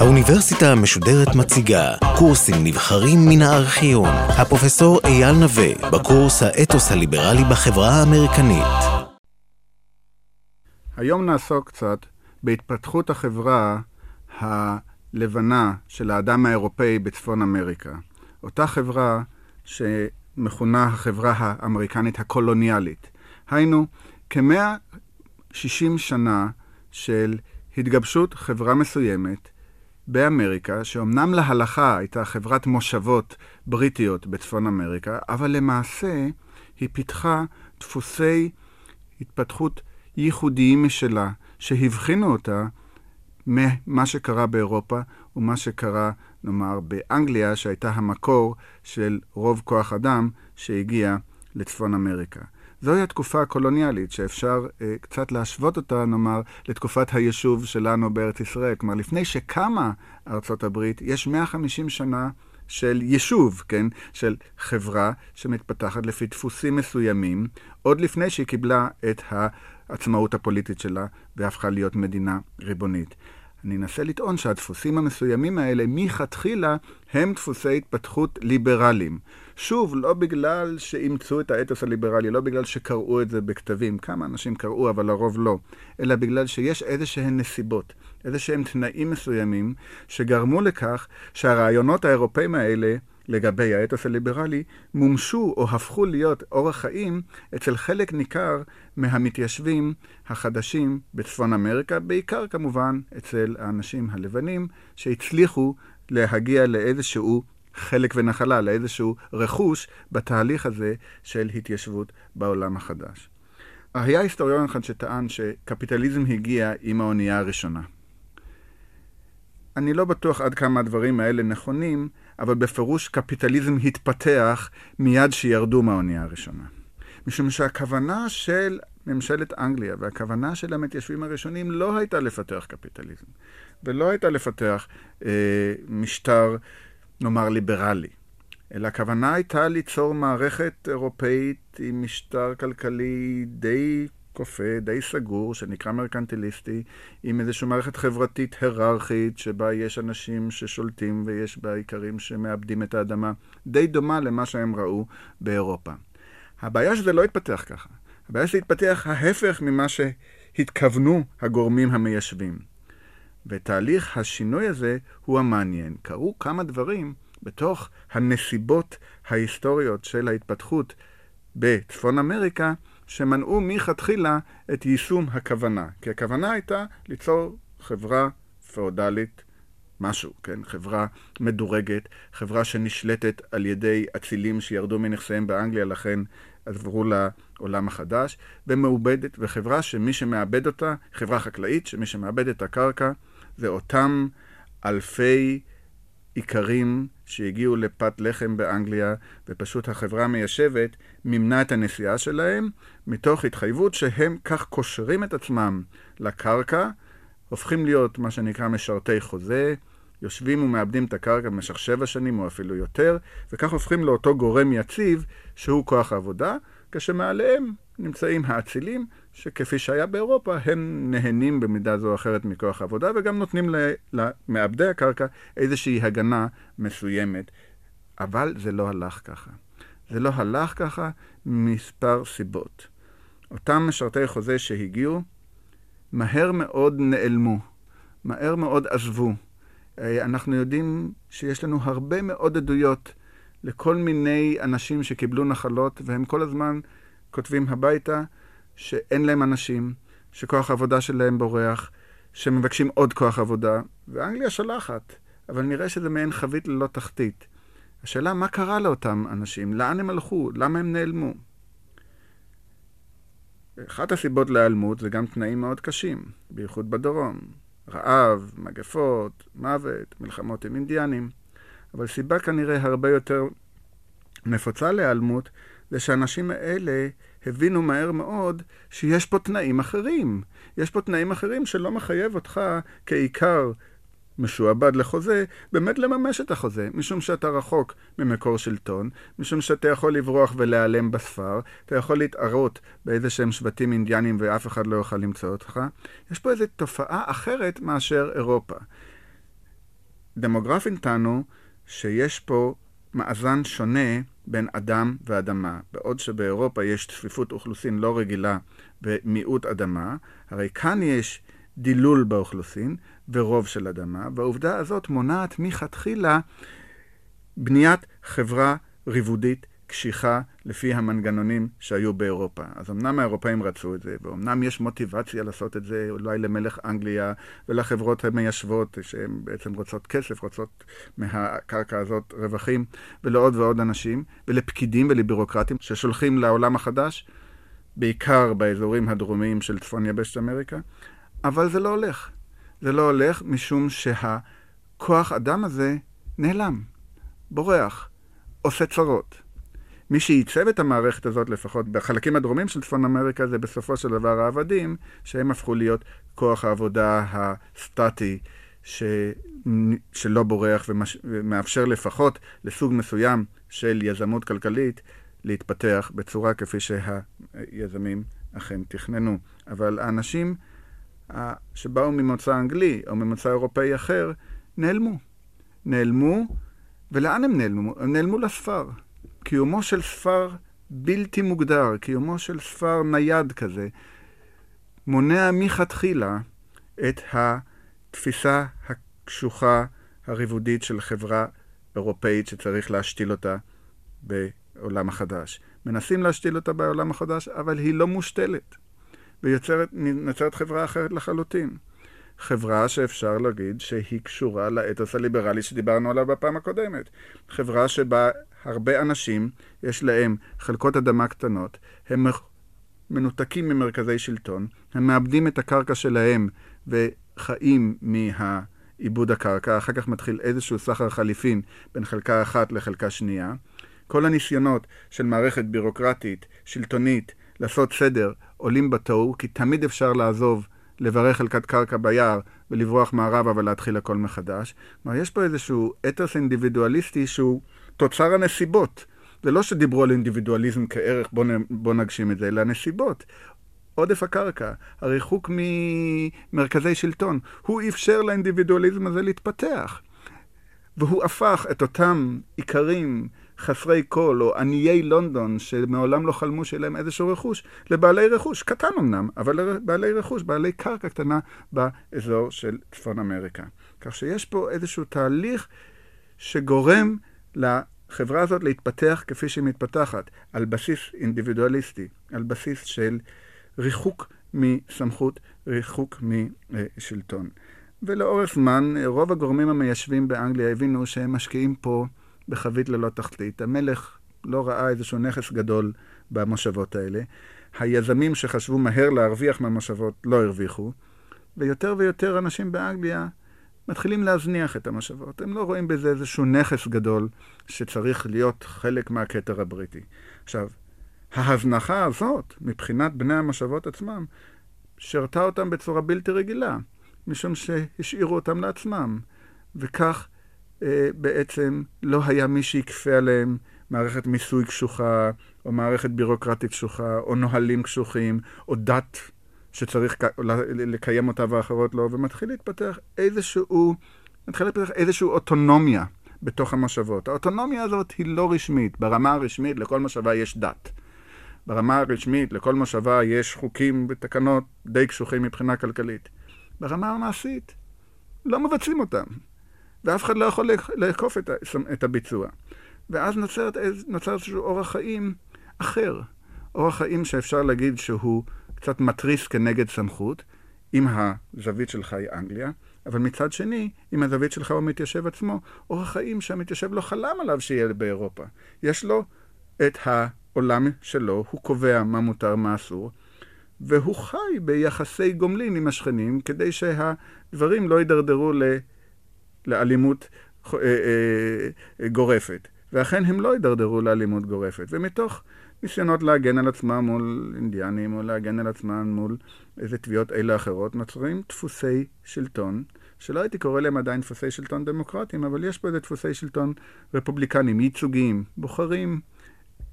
האוניברסיטה המשודרת מציגה קורסים נבחרים מן הארכיון. הפרופסור אייל נווה, בקורס האתוס הליברלי בחברה האמריקנית. היום נעסוק קצת בהתפתחות החברה הלבנה של האדם האירופאי בצפון אמריקה. אותה חברה שמכונה החברה האמריקנית הקולוניאלית. היינו, כמאה שישים שנה של התגבשות חברה מסוימת באמריקה, שאומנם להלכה הייתה חברת מושבות בריטיות בצפון אמריקה, אבל למעשה היא פיתחה דפוסי התפתחות ייחודיים משלה, שהבחינו אותה ממה שקרה באירופה ומה שקרה, נאמר, באנגליה, שהייתה המקור של רוב כוח אדם שהגיע לצפון אמריקה. זוהי התקופה הקולוניאלית, שאפשר אה, קצת להשוות אותה, נאמר, לתקופת היישוב שלנו בארץ ישראל. כלומר, לפני שקמה ארצות הברית, יש 150 שנה של יישוב, כן? של חברה שמתפתחת לפי דפוסים מסוימים, עוד לפני שהיא קיבלה את העצמאות הפוליטית שלה והפכה להיות מדינה ריבונית. אני אנסה לטעון שהדפוסים המסוימים האלה מלכתחילה הם דפוסי התפתחות ליברליים. שוב, לא בגלל שאימצו את האתוס הליברלי, לא בגלל שקראו את זה בכתבים, כמה אנשים קראו אבל לרוב לא, אלא בגלל שיש איזה שהן נסיבות, איזה שהם תנאים מסוימים שגרמו לכך שהרעיונות האירופאים האלה לגבי האתוס הליברלי מומשו או הפכו להיות אורח חיים אצל חלק ניכר מהמתיישבים החדשים בצפון אמריקה, בעיקר כמובן אצל האנשים הלבנים שהצליחו להגיע לאיזשהו חלק ונחלה, לאיזשהו רכוש בתהליך הזה של התיישבות בעולם החדש. היה היסטוריון אחד שטען שקפיטליזם הגיע עם האונייה הראשונה. אני לא בטוח עד כמה הדברים האלה נכונים, אבל בפירוש קפיטליזם התפתח מיד שירדו מהאונייה הראשונה. משום שהכוונה של ממשלת אנגליה והכוונה של המתיישבים הראשונים לא הייתה לפתח קפיטליזם, ולא הייתה לפתח אה, משטר, נאמר, ליברלי, אלא הכוונה הייתה ליצור מערכת אירופאית עם משטר כלכלי די כופה, די סגור, שנקרא מרקנטיליסטי, עם איזושהי מערכת חברתית היררכית, שבה יש אנשים ששולטים ויש בה איכרים שמאבדים את האדמה, די דומה למה שהם ראו באירופה. הבעיה שזה לא התפתח ככה. הבעיה שזה התפתח ההפך ממה שהתכוונו הגורמים המיישבים. ותהליך השינוי הזה הוא המעניין. קרו כמה דברים בתוך הנסיבות ההיסטוריות של ההתפתחות בצפון אמריקה, שמנעו מלכתחילה את יישום הכוונה. כי הכוונה הייתה ליצור חברה פאודלית, משהו, כן? חברה מדורגת, חברה שנשלטת על ידי אצילים שירדו מנכסיהם באנגליה, לכן עברו לעולם החדש, ומעובדת, וחברה שמי שמאבד אותה, חברה חקלאית, שמי שמאבד את הקרקע, זה אותם אלפי איכרים שהגיעו לפת לחם באנגליה, ופשוט החברה המיישבת מימנה את הנסיעה שלהם, מתוך התחייבות שהם כך קושרים את עצמם לקרקע, הופכים להיות מה שנקרא משרתי חוזה, יושבים ומאבדים את הקרקע במשך שבע שנים או אפילו יותר, וכך הופכים לאותו גורם יציב שהוא כוח העבודה, כשמעליהם נמצאים האצילים, שכפי שהיה באירופה, הם נהנים במידה זו או אחרת מכוח העבודה, וגם נותנים למעבדי הקרקע איזושהי הגנה מסוימת. אבל זה לא הלך ככה. זה לא הלך ככה ממספר סיבות. אותם משרתי חוזה שהגיעו, מהר מאוד נעלמו, מהר מאוד עזבו. אה, אנחנו יודעים שיש לנו הרבה מאוד עדויות לכל מיני אנשים שקיבלו נחלות, והם כל הזמן כותבים הביתה שאין להם אנשים, שכוח העבודה שלהם בורח, שמבקשים עוד כוח עבודה, ואנגליה שולחת, אבל נראה שזה מעין חבית ללא תחתית. השאלה, מה קרה לאותם אנשים? לאן הם הלכו? למה הם נעלמו? אחת הסיבות להיעלמות זה גם תנאים מאוד קשים, בייחוד בדרום. רעב, מגפות, מוות, מלחמות עם אינדיאנים. אבל סיבה כנראה הרבה יותר נפוצה להיעלמות, זה שהאנשים האלה הבינו מהר מאוד שיש פה תנאים אחרים. יש פה תנאים אחרים שלא מחייב אותך כעיקר משועבד לחוזה, באמת לממש את החוזה, משום שאתה רחוק ממקור שלטון, משום שאתה יכול לברוח ולהיעלם בספר, אתה יכול להתערות באיזה שהם שבטים אינדיאנים ואף אחד לא יוכל למצוא אותך. יש פה איזו תופעה אחרת מאשר אירופה. דמוגרפים טענו שיש פה מאזן שונה בין אדם ואדמה. בעוד שבאירופה יש צפיפות אוכלוסין לא רגילה ומיעוט אדמה, הרי כאן יש דילול באוכלוסין ורוב של אדמה, והעובדה הזאת מונעת מלכתחילה בניית חברה ריבודית קשיחה לפי המנגנונים שהיו באירופה. אז אמנם האירופאים רצו את זה, ואומנם יש מוטיבציה לעשות את זה אולי למלך אנגליה ולחברות המיישבות, שהן בעצם רוצות כסף, רוצות מהקרקע הזאת רווחים, ולעוד ועוד אנשים, ולפקידים ולבירוקרטים ששולחים לעולם החדש, בעיקר באזורים הדרומיים של צפון יבשת אמריקה, אבל זה לא הולך. זה לא הולך משום שהכוח אדם הזה נעלם, בורח, עושה צרות. מי שעיצב את המערכת הזאת, לפחות בחלקים הדרומים של צפון אמריקה, זה בסופו של דבר העבדים, שהם הפכו להיות כוח העבודה הסטטי, ש... שלא בורח ומש... ומאפשר לפחות לסוג מסוים של יזמות כלכלית להתפתח בצורה כפי שהיזמים אכן תכננו. אבל האנשים שבאו ממוצא אנגלי או ממוצא אירופאי אחר, נעלמו. נעלמו, ולאן הם נעלמו? הם נעלמו לספר. קיומו של ספר בלתי מוגדר, קיומו של ספר נייד כזה, מונע מכתחילה את התפיסה הקשוחה, הריבודית של חברה אירופאית שצריך להשתיל אותה בעולם החדש. מנסים להשתיל אותה בעולם החדש, אבל היא לא מושתלת, ויוצרת חברה אחרת לחלוטין. חברה שאפשר להגיד שהיא קשורה לאתוס הליברלי שדיברנו עליו בפעם הקודמת. חברה שבה הרבה אנשים, יש להם חלקות אדמה קטנות, הם מנותקים ממרכזי שלטון, הם מאבדים את הקרקע שלהם וחיים מעיבוד הקרקע, אחר כך מתחיל איזשהו סחר חליפין בין חלקה אחת לחלקה שנייה. כל הניסיונות של מערכת בירוקרטית, שלטונית, לעשות סדר, עולים בתוהו, כי תמיד אפשר לעזוב לברך חלקת קרקע ביער ולברוח מערבה ולהתחיל הכל מחדש. כלומר, יש פה איזשהו אתוס אינדיבידואליסטי שהוא תוצר הנסיבות. זה לא שדיברו על אינדיבידואליזם כערך, בוא, בוא נגשים את זה, אלא הנסיבות. עודף הקרקע, הריחוק ממרכזי שלטון, הוא אפשר לאינדיבידואליזם הזה להתפתח. והוא הפך את אותם עיקרים חסרי קול, או עניי לונדון, שמעולם לא חלמו שיהיה להם איזשהו רכוש, לבעלי רכוש, קטן אמנם, אבל לבעלי רכוש, בעלי קרקע קטנה באזור של צפון אמריקה. כך שיש פה איזשהו תהליך שגורם לחברה הזאת להתפתח כפי שהיא מתפתחת, על בסיס אינדיבידואליסטי, על בסיס של ריחוק מסמכות, ריחוק משלטון. ולאורך זמן, רוב הגורמים המיישבים באנגליה הבינו שהם משקיעים פה בחבית ללא תחתית. המלך לא ראה איזשהו נכס גדול במושבות האלה. היזמים שחשבו מהר להרוויח מהמושבות לא הרוויחו, ויותר ויותר אנשים באנגליה מתחילים להזניח את המושבות. הם לא רואים בזה איזשהו נכס גדול שצריך להיות חלק מהכתר הבריטי. עכשיו, ההזנחה הזאת, מבחינת בני המושבות עצמם, שרתה אותם בצורה בלתי רגילה, משום שהשאירו אותם לעצמם, וכך בעצם לא היה מי שיכפה עליהם מערכת מיסוי קשוחה, או מערכת בירוקרטית קשוחה, או נהלים קשוחים, או דת שצריך לקיים אותה ואחרות לא, ומתחיל להתפתח איזשהו, מתחיל להתפתח איזושהי אוטונומיה בתוך המושבות. האוטונומיה הזאת היא לא רשמית. ברמה הרשמית לכל מושבה יש דת. ברמה הרשמית לכל מושבה יש חוקים ותקנות די קשוחים מבחינה כלכלית. ברמה המעשית לא מבצעים אותם. ואף אחד לא יכול לאכוף את הביצוע. ואז נוצר איזשהו אורח חיים אחר. אורח חיים שאפשר להגיד שהוא קצת מתריס כנגד סמכות, אם הזווית שלך היא אנגליה, אבל מצד שני, אם הזווית שלך הוא המתיישב עצמו, אורח חיים שהמתיישב לא חלם עליו שיהיה באירופה. יש לו את העולם שלו, הוא קובע מה מותר, מה אסור, והוא חי ביחסי גומלין עם השכנים, כדי שהדברים לא יידרדרו ל... לאלימות אה, אה, גורפת. ואכן הם לא הידרדרו לאלימות גורפת. ומתוך ניסיונות להגן על עצמם מול אינדיאנים, או להגן על עצמם מול איזה תביעות אלה אחרות, נוצרים דפוסי שלטון שלא הייתי קורא להם עדיין דפוסי שלטון דמוקרטיים, אבל יש פה איזה דפוסי שלטון רפובליקניים, ייצוגיים, בוחרים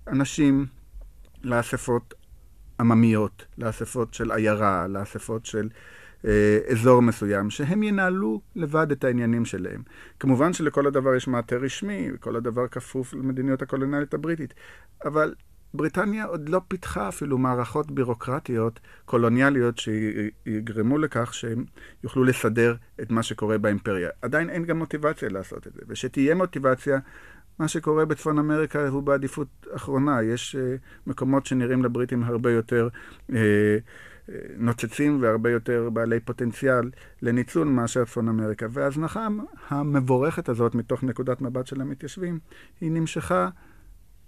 אנשים לאספות עממיות, לאספות של עיירה, לאספות של אה, אזור מסוים, שהם ינהלו לבד את העניינים שלהם. כמובן שלכל הדבר יש מעטה רשמי, וכל הדבר כפוף למדיניות הקולוניאלית הבריטית, אבל בריטניה עוד לא פיתחה אפילו מערכות בירוקרטיות קולוניאליות שיגרמו לכך שהם יוכלו לסדר את מה שקורה באימפריה. עדיין אין גם מוטיבציה לעשות את זה, ושתהיה מוטיבציה, מה שקורה בצפון אמריקה הוא בעדיפות אחרונה. יש uh, מקומות שנראים לבריטים הרבה יותר uh, נוצצים והרבה יותר בעלי פוטנציאל לניצול מאשר צפון אמריקה. וההזנחה המבורכת הזאת, מתוך נקודת מבט של המתיישבים, היא נמשכה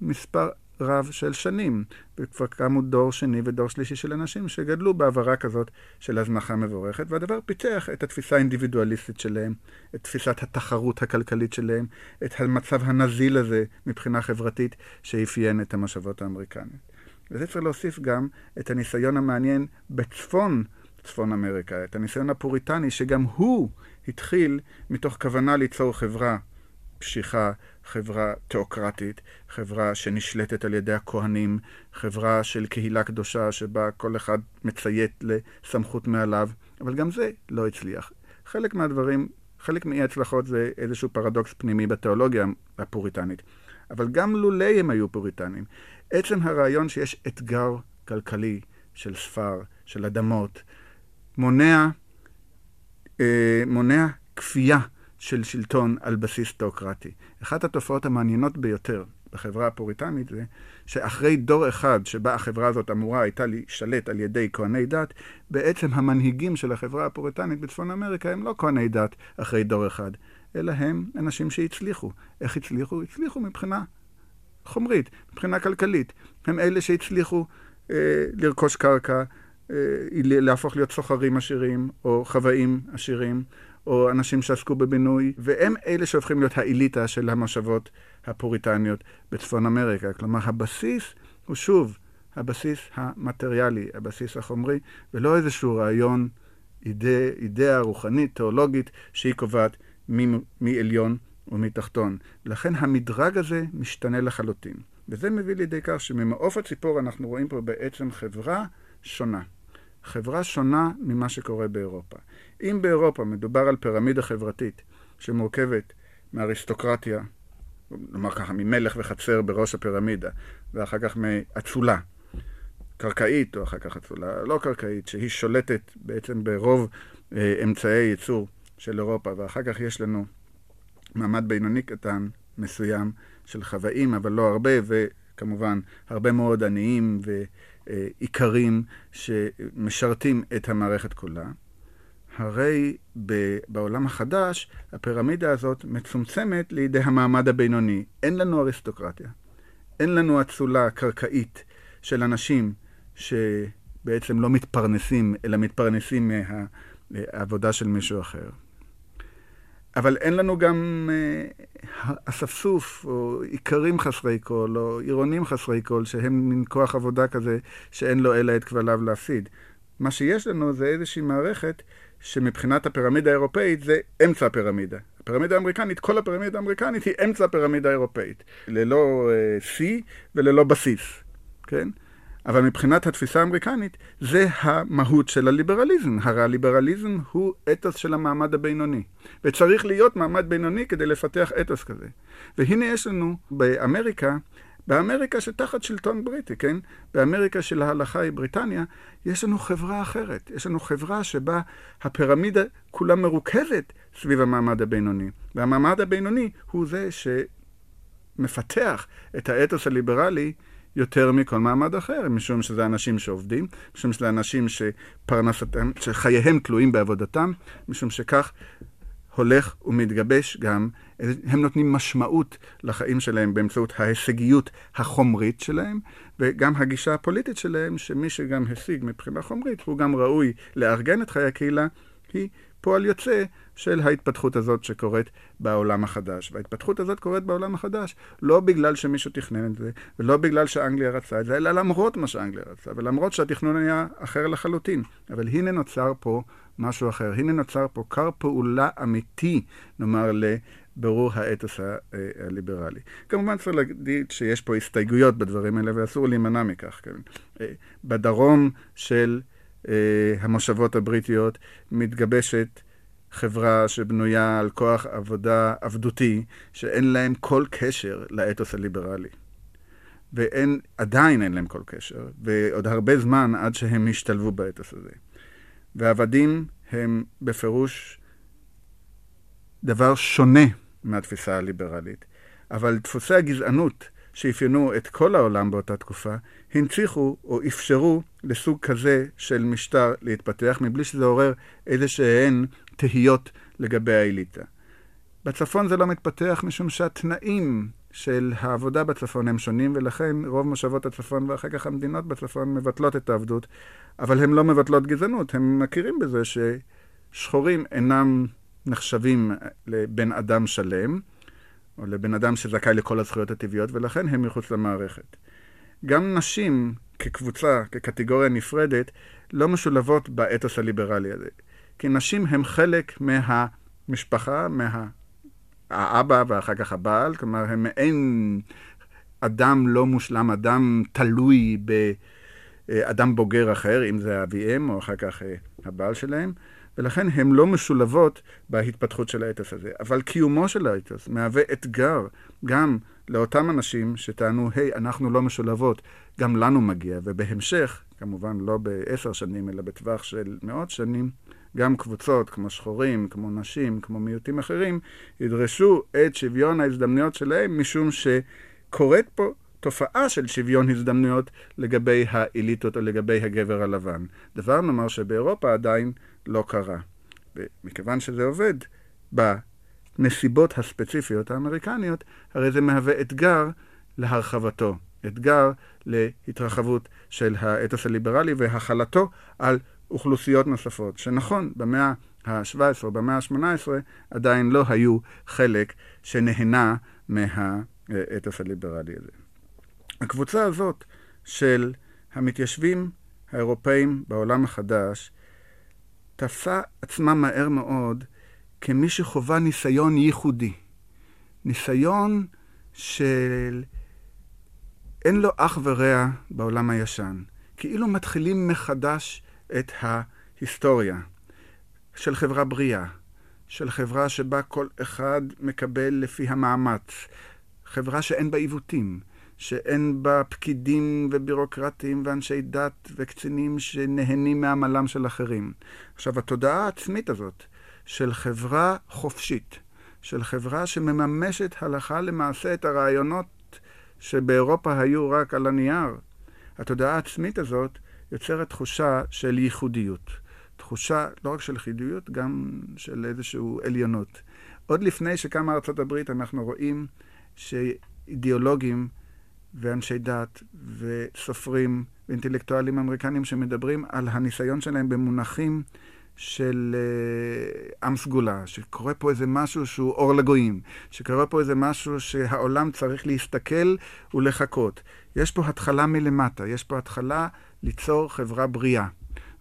מספר רב של שנים, וכבר קמו דור שני ודור שלישי של אנשים שגדלו בעברה כזאת של הזנחה מבורכת, והדבר פיתח את התפיסה האינדיבידואליסטית שלהם, את תפיסת התחרות הכלכלית שלהם, את המצב הנזיל הזה מבחינה חברתית שאפיין את המושבות האמריקניות. וזה צריך להוסיף גם את הניסיון המעניין בצפון צפון אמריקה, את הניסיון הפוריטני, שגם הוא התחיל מתוך כוונה ליצור חברה קשיחה, חברה תיאוקרטית, חברה שנשלטת על ידי הכהנים, חברה של קהילה קדושה שבה כל אחד מציית לסמכות מעליו, אבל גם זה לא הצליח. חלק מהדברים, חלק מאי הצלחות זה איזשהו פרדוקס פנימי בתיאולוגיה הפוריטנית. אבל גם לולי הם היו פוריטנים. עצם הרעיון שיש אתגר כלכלי של ספר, של אדמות, מונע, אה, מונע כפייה של שלטון על בסיס תיאוקרטי. אחת התופעות המעניינות ביותר בחברה הפוריטנית זה שאחרי דור אחד שבה החברה הזאת אמורה הייתה להישלט על ידי כהני דת, בעצם המנהיגים של החברה הפוריטנית בצפון אמריקה הם לא כהני דת אחרי דור אחד, אלא הם אנשים שהצליחו. איך הצליחו? הצליחו מבחינה חומרית, מבחינה כלכלית. הם אלה שהצליחו אה, לרכוש קרקע, אה, להפוך להיות סוחרים עשירים, או חוואים עשירים, או אנשים שעסקו בבינוי, והם אלה שהופכים להיות האליטה של המושבות הפוריטניות בצפון אמריקה. כלומר, הבסיס הוא שוב הבסיס המטריאלי, הבסיס החומרי, ולא איזשהו רעיון, אידאה, אידאה רוחנית, תיאולוגית, שהיא קובעת מי, מי עליון ומתחתון. לכן המדרג הזה משתנה לחלוטין. וזה מביא לידי כך שממעוף הציפור אנחנו רואים פה בעצם חברה שונה. חברה שונה ממה שקורה באירופה. אם באירופה מדובר על פירמידה חברתית שמורכבת מאריסטוקרטיה, נאמר ככה, ממלך וחצר בראש הפירמידה, ואחר כך מאצולה, קרקעית, או אחר כך אצולה לא קרקעית, שהיא שולטת בעצם ברוב אה, אמצעי ייצור של אירופה, ואחר כך יש לנו מעמד בינוני קטן מסוים של חוואים, אבל לא הרבה, וכמובן הרבה מאוד עניים ואיכרים שמשרתים את המערכת כולה. הרי בעולם החדש הפירמידה הזאת מצומצמת לידי המעמד הבינוני. אין לנו אריסטוקרטיה. אין לנו אצולה קרקעית של אנשים שבעצם לא מתפרנסים, אלא מתפרנסים מהעבודה של מישהו אחר. אבל אין לנו גם אה, אספסוף, או איכרים חסרי קול, או עירונים חסרי קול, שהם מין כוח עבודה כזה שאין לו אלא את כבליו להפסיד. מה שיש לנו זה איזושהי מערכת שמבחינת הפירמידה האירופאית זה אמצע הפירמידה. הפירמידה האמריקנית, כל הפירמידה האמריקנית היא אמצע הפירמידה האירופאית. ללא שיא וללא בסיס, כן? אבל מבחינת התפיסה האמריקנית, זה המהות של הליברליזם. הרי הליברליזם הוא אתוס של המעמד הבינוני. וצריך להיות מעמד בינוני כדי לפתח אתוס כזה. והנה יש לנו באמריקה, באמריקה שתחת שלטון בריטי, כן? באמריקה של ההלכה היא בריטניה, יש לנו חברה אחרת. יש לנו חברה שבה הפירמידה כולה מרוכזת סביב המעמד הבינוני. והמעמד הבינוני הוא זה שמפתח את האתוס הליברלי יותר מכל מעמד אחר, משום שזה אנשים שעובדים, משום שזה אנשים שפרנסתם, שחייהם תלויים בעבודתם, משום שכך הולך ומתגבש גם, הם נותנים משמעות לחיים שלהם באמצעות ההישגיות החומרית שלהם, וגם הגישה הפוליטית שלהם, שמי שגם השיג מבחינה חומרית, הוא גם ראוי לארגן את חיי הקהילה, היא פועל יוצא של ההתפתחות הזאת שקורית בעולם החדש. וההתפתחות הזאת קורית בעולם החדש לא בגלל שמישהו תכנן את זה, ולא בגלל שאנגליה רצה את זה, אלא למרות מה שאנגליה רצה, ולמרות שהתכנון היה אחר לחלוטין. אבל הנה נוצר פה משהו אחר. הנה נוצר פה כר פעולה אמיתי, נאמר, לבירור האתוס הליברלי. כמובן צריך להגיד שיש פה הסתייגויות בדברים האלה, ואסור להימנע מכך. כן? אה, בדרום של אה, המושבות הבריטיות מתגבשת חברה שבנויה על כוח עבודה עבדותי, שאין להם כל קשר לאתוס הליברלי. ואין, עדיין אין להם כל קשר, ועוד הרבה זמן עד שהם ישתלבו באתוס הזה. ועבדים הם בפירוש דבר שונה מהתפיסה הליברלית, אבל דפוסי הגזענות שאפיינו את כל העולם באותה תקופה, הנציחו או אפשרו לסוג כזה של משטר להתפתח, מבלי שזה עורר איזה שהן תהיות לגבי האליטה. בצפון זה לא מתפתח משום שהתנאים של העבודה בצפון הם שונים, ולכן רוב מושבות הצפון ואחר כך המדינות בצפון מבטלות את העבדות, אבל הן לא מבטלות גזענות, הם מכירים בזה ששחורים אינם נחשבים לבן אדם שלם, או לבן אדם שזכאי לכל הזכויות הטבעיות, ולכן הם מחוץ למערכת. גם נשים כקבוצה, כקטגוריה נפרדת, לא משולבות באתוס הליברלי הזה. כי נשים הן חלק מהמשפחה, מהאבא ואחר כך הבעל, כלומר, הם מעין אדם לא מושלם, אדם תלוי באדם בוגר אחר, אם זה אביהם או אחר כך אה, הבעל שלהם. ולכן הן לא משולבות בהתפתחות של האתוס הזה. אבל קיומו של האתוס מהווה אתגר גם לאותם אנשים שטענו, היי, hey, אנחנו לא משולבות, גם לנו מגיע. ובהמשך, כמובן לא בעשר שנים, אלא בטווח של מאות שנים, גם קבוצות כמו שחורים, כמו נשים, כמו מיעוטים אחרים, ידרשו את שוויון ההזדמנויות שלהם, משום שקורית פה תופעה של שוויון הזדמנויות לגבי האליטות או לגבי הגבר הלבן. דבר נאמר שבאירופה עדיין לא קרה. ומכיוון שזה עובד בנסיבות הספציפיות האמריקניות, הרי זה מהווה אתגר להרחבתו, אתגר להתרחבות של האתוס הליברלי והחלתו על אוכלוסיות נוספות, שנכון, במאה ה-17 או במאה ה-18 עדיין לא היו חלק שנהנה מהאתוס הליברלי הזה. הקבוצה הזאת של המתיישבים האירופאים בעולם החדש תפסה עצמה מהר מאוד כמי שחווה ניסיון ייחודי. ניסיון של אין לו אח ורע בעולם הישן. כאילו מתחילים מחדש את ההיסטוריה של חברה בריאה, של חברה שבה כל אחד מקבל לפי המאמץ, חברה שאין בה עיוותים, שאין בה פקידים ובירוקרטים ואנשי דת וקצינים שנהנים מעמלם של אחרים. עכשיו, התודעה העצמית הזאת של חברה חופשית, של חברה שמממשת הלכה למעשה את הרעיונות שבאירופה היו רק על הנייר, התודעה העצמית הזאת יוצרת תחושה של ייחודיות. תחושה לא רק של חידויות, גם של איזושהי עליונות. עוד לפני שקמה ארצות הברית, אנחנו רואים שאידיאולוגים ואנשי דת וסופרים ואינטלקטואלים אמריקנים שמדברים על הניסיון שלהם במונחים של uh, עם סגולה, שקורה פה איזה משהו שהוא אור לגויים, שקורה פה איזה משהו שהעולם צריך להסתכל ולחכות. יש פה התחלה מלמטה, יש פה התחלה ליצור חברה בריאה.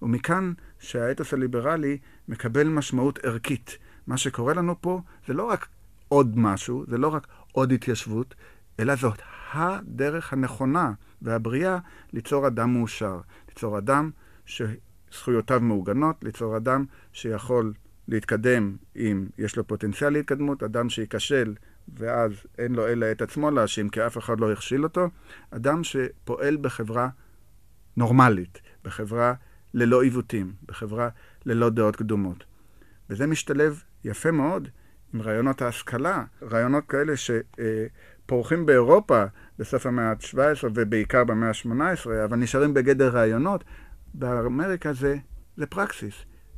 ומכאן שהאתוס הליברלי מקבל משמעות ערכית. מה שקורה לנו פה זה לא רק עוד משהו, זה לא רק עוד התיישבות, אלא זאת הדרך הנכונה והבריאה ליצור אדם מאושר. ליצור אדם שזכויותיו מעוגנות, ליצור אדם שיכול להתקדם אם יש לו פוטנציאל להתקדמות, אדם שייכשל ואז אין לו אלא את עצמו להאשים כי אף אחד לא הכשיל אותו, אדם שפועל בחברה נורמלית, בחברה ללא עיוותים, בחברה ללא דעות קדומות. וזה משתלב יפה מאוד עם רעיונות ההשכלה, רעיונות כאלה שפורחים באירופה בסוף המאה ה-17 ובעיקר במאה ה-18, אבל נשארים בגדר רעיונות. באמריקה זה, זה פרקסיס,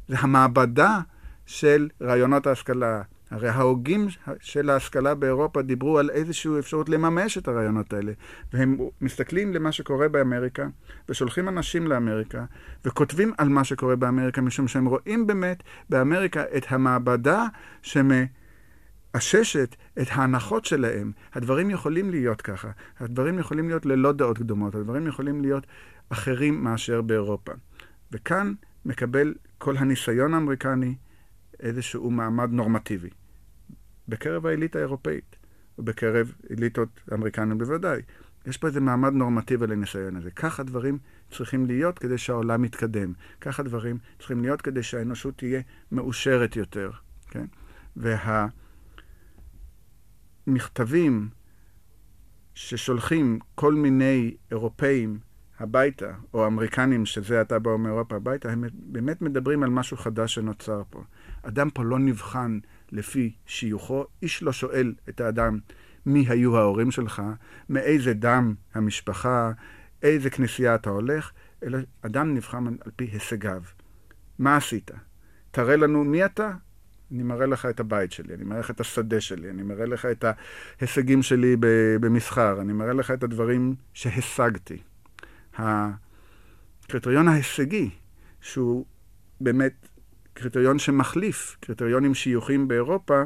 זה המעבדה של רעיונות ההשכלה, הרי ההוגים של ההשכלה באירופה דיברו על איזושהי אפשרות לממש את הרעיונות האלה. והם מסתכלים למה שקורה באמריקה, ושולחים אנשים לאמריקה, וכותבים על מה שקורה באמריקה, משום שהם רואים באמת באמריקה את המעבדה שמאששת את ההנחות שלהם. הדברים יכולים להיות ככה. הדברים יכולים להיות ללא דעות קדומות. הדברים יכולים להיות אחרים מאשר באירופה. וכאן מקבל כל הניסיון האמריקני איזשהו מעמד נורמטיבי. בקרב האליטה האירופאית, ובקרב אליטות אמריקניות בוודאי. יש פה איזה מעמד נורמטיבי לניסיון הזה. כך הדברים צריכים להיות כדי שהעולם יתקדם. כך הדברים צריכים להיות כדי שהאנושות תהיה מאושרת יותר. כן? והמכתבים ששולחים כל מיני אירופאים הביתה, או אמריקנים, שזה עתה באו מאירופה הביתה, הם באמת מדברים על משהו חדש שנוצר פה. אדם פה לא נבחן לפי שיוכו, איש לא שואל את האדם מי היו ההורים שלך, מאיזה דם המשפחה, איזה כנסייה אתה הולך, אלא אדם נבחן על פי הישגיו. מה עשית? תראה לנו מי אתה, אני מראה לך את הבית שלי, אני מראה לך את השדה שלי, אני מראה לך את ההישגים שלי במסחר, אני מראה לך את הדברים שהשגתי. הקריטריון ההישגי, שהוא באמת קריטריון שמחליף קריטריונים שיוכים באירופה,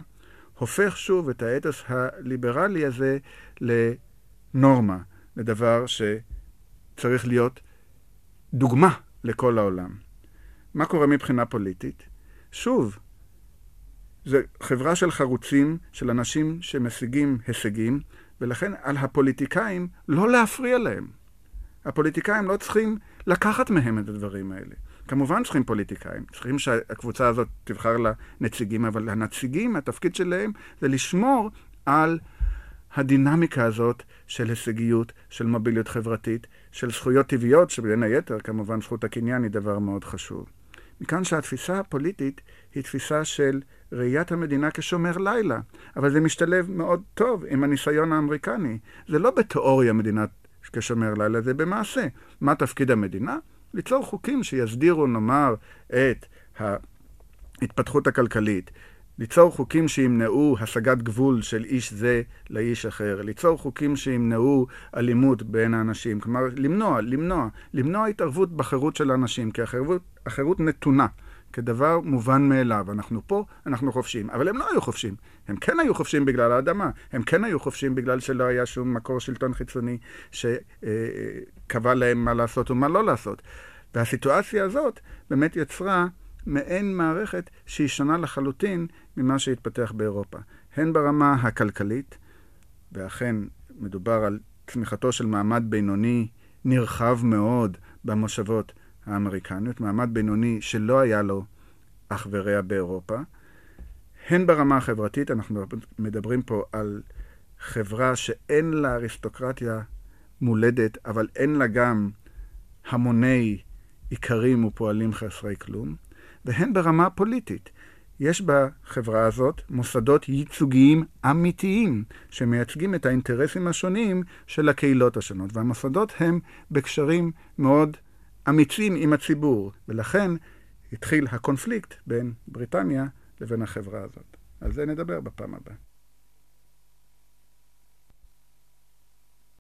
הופך שוב את האתוס הליברלי הזה לנורמה, לדבר שצריך להיות דוגמה לכל העולם. מה קורה מבחינה פוליטית? שוב, זו חברה של חרוצים, של אנשים שמשיגים הישגים, ולכן על הפוליטיקאים לא להפריע להם. הפוליטיקאים לא צריכים לקחת מהם את הדברים האלה. כמובן צריכים פוליטיקאים, צריכים שהקבוצה הזאת תבחר לה נציגים, אבל הנציגים, התפקיד שלהם זה לשמור על הדינמיקה הזאת של הישגיות, של מוביליות חברתית, של זכויות טבעיות, שבין היתר, כמובן, זכות הקניין היא דבר מאוד חשוב. מכאן שהתפיסה הפוליטית היא תפיסה של ראיית המדינה כשומר לילה, אבל זה משתלב מאוד טוב עם הניסיון האמריקני. זה לא בתיאוריה מדינת כשומר לילה, זה במעשה. מה תפקיד המדינה? ליצור חוקים שיסדירו, נאמר, את ההתפתחות הכלכלית, ליצור חוקים שימנעו השגת גבול של איש זה לאיש אחר, ליצור חוקים שימנעו אלימות בין האנשים, כלומר, למנוע, למנוע, למנוע התערבות בחירות של האנשים, כי החירות, החירות נתונה. כדבר מובן מאליו. אנחנו פה, אנחנו חופשיים. אבל הם לא היו חופשיים. הם כן היו חופשיים בגלל האדמה. הם כן היו חופשיים בגלל שלא היה שום מקור שלטון חיצוני שקבע להם מה לעשות ומה לא לעשות. והסיטואציה הזאת באמת יצרה מעין מערכת שהיא שונה לחלוטין ממה שהתפתח באירופה. הן ברמה הכלכלית, ואכן מדובר על צמיחתו של מעמד בינוני נרחב מאוד במושבות האמריקניות, מעמד בינוני שלא היה לו אח ורע באירופה. הן ברמה החברתית, אנחנו מדברים פה על חברה שאין לה אריסטוקרטיה מולדת, אבל אין לה גם המוני איכרים ופועלים חסרי כלום, והן ברמה הפוליטית. יש בחברה הזאת מוסדות ייצוגיים אמיתיים שמייצגים את האינטרסים השונים של הקהילות השונות, והמוסדות הם בקשרים מאוד אמיצים עם הציבור, ולכן התחיל הקונפליקט בין בריטניה לבין החברה הזאת. על זה נדבר בפעם הבאה.